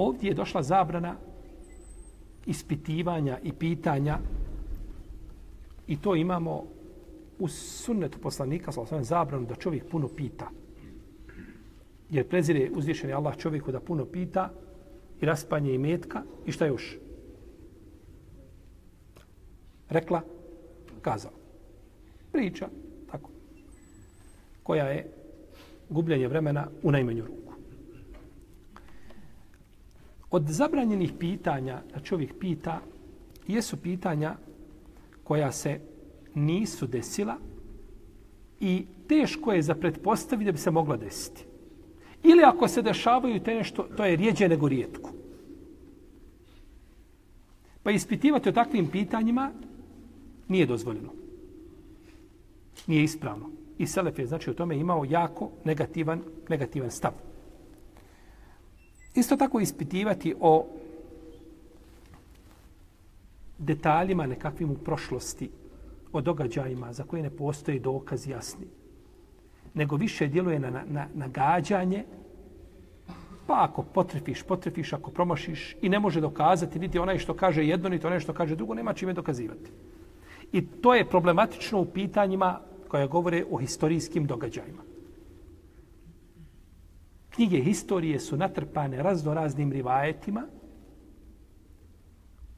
ovdje je došla zabrana ispitivanja i pitanja i to imamo u sunnetu poslanika sa osvijem zabranu da čovjek puno pita. Jer prezire uzvišeni Allah čovjeku da puno pita i raspanje i metka i šta još? Rekla, kazao. Priča, tako. Koja je gubljenje vremena u najmanju ruku. Od zabranjenih pitanja da čovjek pita, jesu pitanja koja se nisu desila i teško je za pretpostaviti da bi se mogla desiti. Ili ako se dešavaju te nešto, to je rijeđe nego rijetko. Pa ispitivati o takvim pitanjima nije dozvoljeno. Nije ispravno. I Selef je znači o tome imao jako negativan, negativan stav. Isto tako ispitivati o detaljima nekakvim u prošlosti, o događajima za koje ne postoji dokaz jasni, nego više djeluje na, na, na gađanje, pa ako potrefiš, potrefiš, ako promašiš i ne može dokazati, niti onaj što kaže jedno, niti onaj što kaže drugo, nema čime dokazivati. I to je problematično u pitanjima koja govore o historijskim događajima. Knjige historije su natrpane razno raznim rivajetima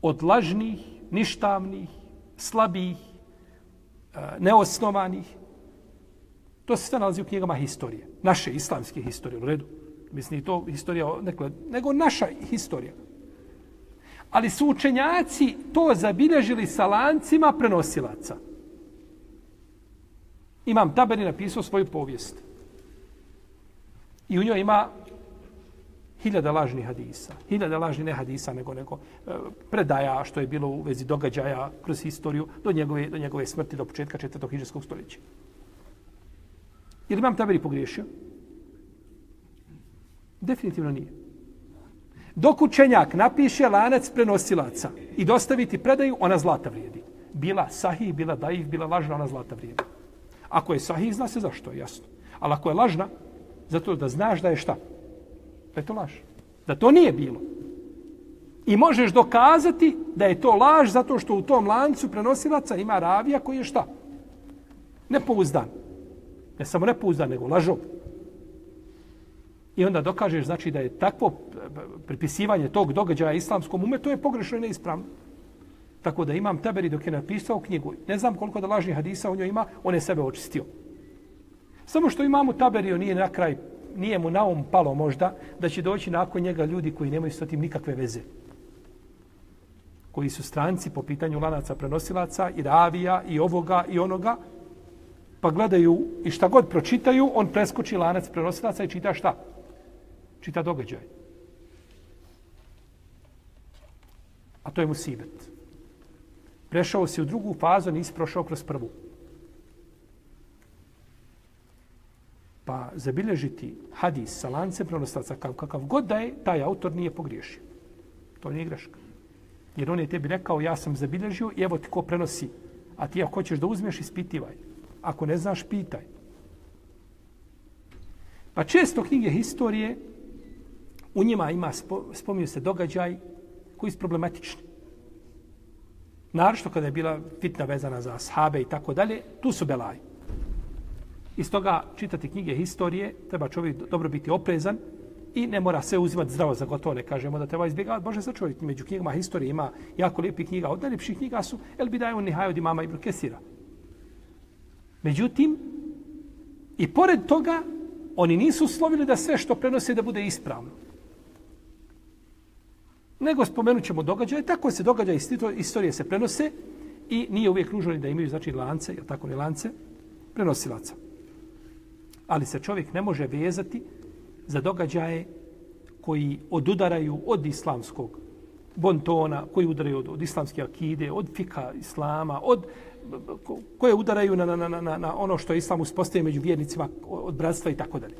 od lažnih, ništavnih, slabih, neosnovanih. To se sve nalazi u knjigama historije. Naše islamske historije, u redu. Mislim, to historija, nekle, nego naša historija. Ali su učenjaci to zabilježili sa lancima prenosilaca. Imam Taberi napisao svoju povijest. I u njoj ima hiljada lažnih hadisa. Hiljada lažnih ne hadisa, nego, nego e, predaja što je bilo u vezi događaja kroz historiju do njegove, do njegove smrti do početka četvrtog hiđarskog stoljeća. Je li imam Taberi pogriješio? Definitivno nije. Dok učenjak napiše lanac prenosilaca i dostaviti predaju, ona zlata vrijedi. Bila sahih, bila daif, bila lažna, ona zlata vrijedi. Ako je sahih, zna se zašto, jasno. Ali ako je lažna, zato da znaš da je šta? Da je to laž. Da to nije bilo. I možeš dokazati da je to laž zato što u tom lancu prenosilaca ima ravija koji je šta? Nepouzdan. Ne samo nepouzdan, nego lažov. I onda dokažeš znači da je takvo pripisivanje tog događaja islamskom umetu je pogrešno i neispravno. Tako da imam Taberi dok je napisao knjigu. Ne znam koliko da lažnih hadisa u njoj ima, on je sebe očistio. Samo što imamo Taberio nije na kraj, nije mu na um palo možda, da će doći nakon njega ljudi koji nemaju sa tim nikakve veze. Koji su stranci po pitanju lanaca prenosilaca i ravija i ovoga i onoga, pa gledaju i šta god pročitaju, on preskoči lanac prenosilaca i čita šta? Čita događaj. A to je musibet prešao si u drugu fazu, nisi prošao kroz prvu. Pa zabilježiti hadis sa lance prenostaca kakav, kakav god da je, taj autor nije pogriješio. To nije greška. Jer on je tebi rekao, ja sam zabilježio i evo ti ko prenosi. A ti ako hoćeš da uzmeš, ispitivaj. Ako ne znaš, pitaj. Pa često knjige historije, u njima ima, spominju se događaj koji su problematični. Naravno kada je bila fitna vezana za ashabe i tako dalje, tu su belaji. Iz toga čitati knjige historije, treba čovjek dobro biti oprezan i ne mora sve uzimati zdravo za gotovo, ne kažemo da treba izbjegavati. Bože se čovjek među knjigama historije ima jako lijepi knjiga. Od najljepših knjiga su El Bidaju Nihaj od imama Ibn Kesira. Međutim, i pored toga, oni nisu uslovili da sve što prenose da bude ispravno nego spomenut ćemo događaje, tako se događaje istorije se prenose i nije uvijek nužno da imaju znači lance, jel tako ne lance, prenosilaca. Ali se čovjek ne može vezati za događaje koji odudaraju od islamskog bontona, koji udaraju od, od islamske akide, od fika islama, od koje udaraju na, na, na, na, na ono što je islam uspostavio među vjernicima od bratstva i tako dalje.